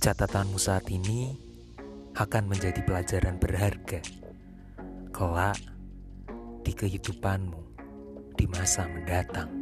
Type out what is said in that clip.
Catatanmu saat ini akan menjadi pelajaran berharga kelak di kehidupanmu di masa mendatang.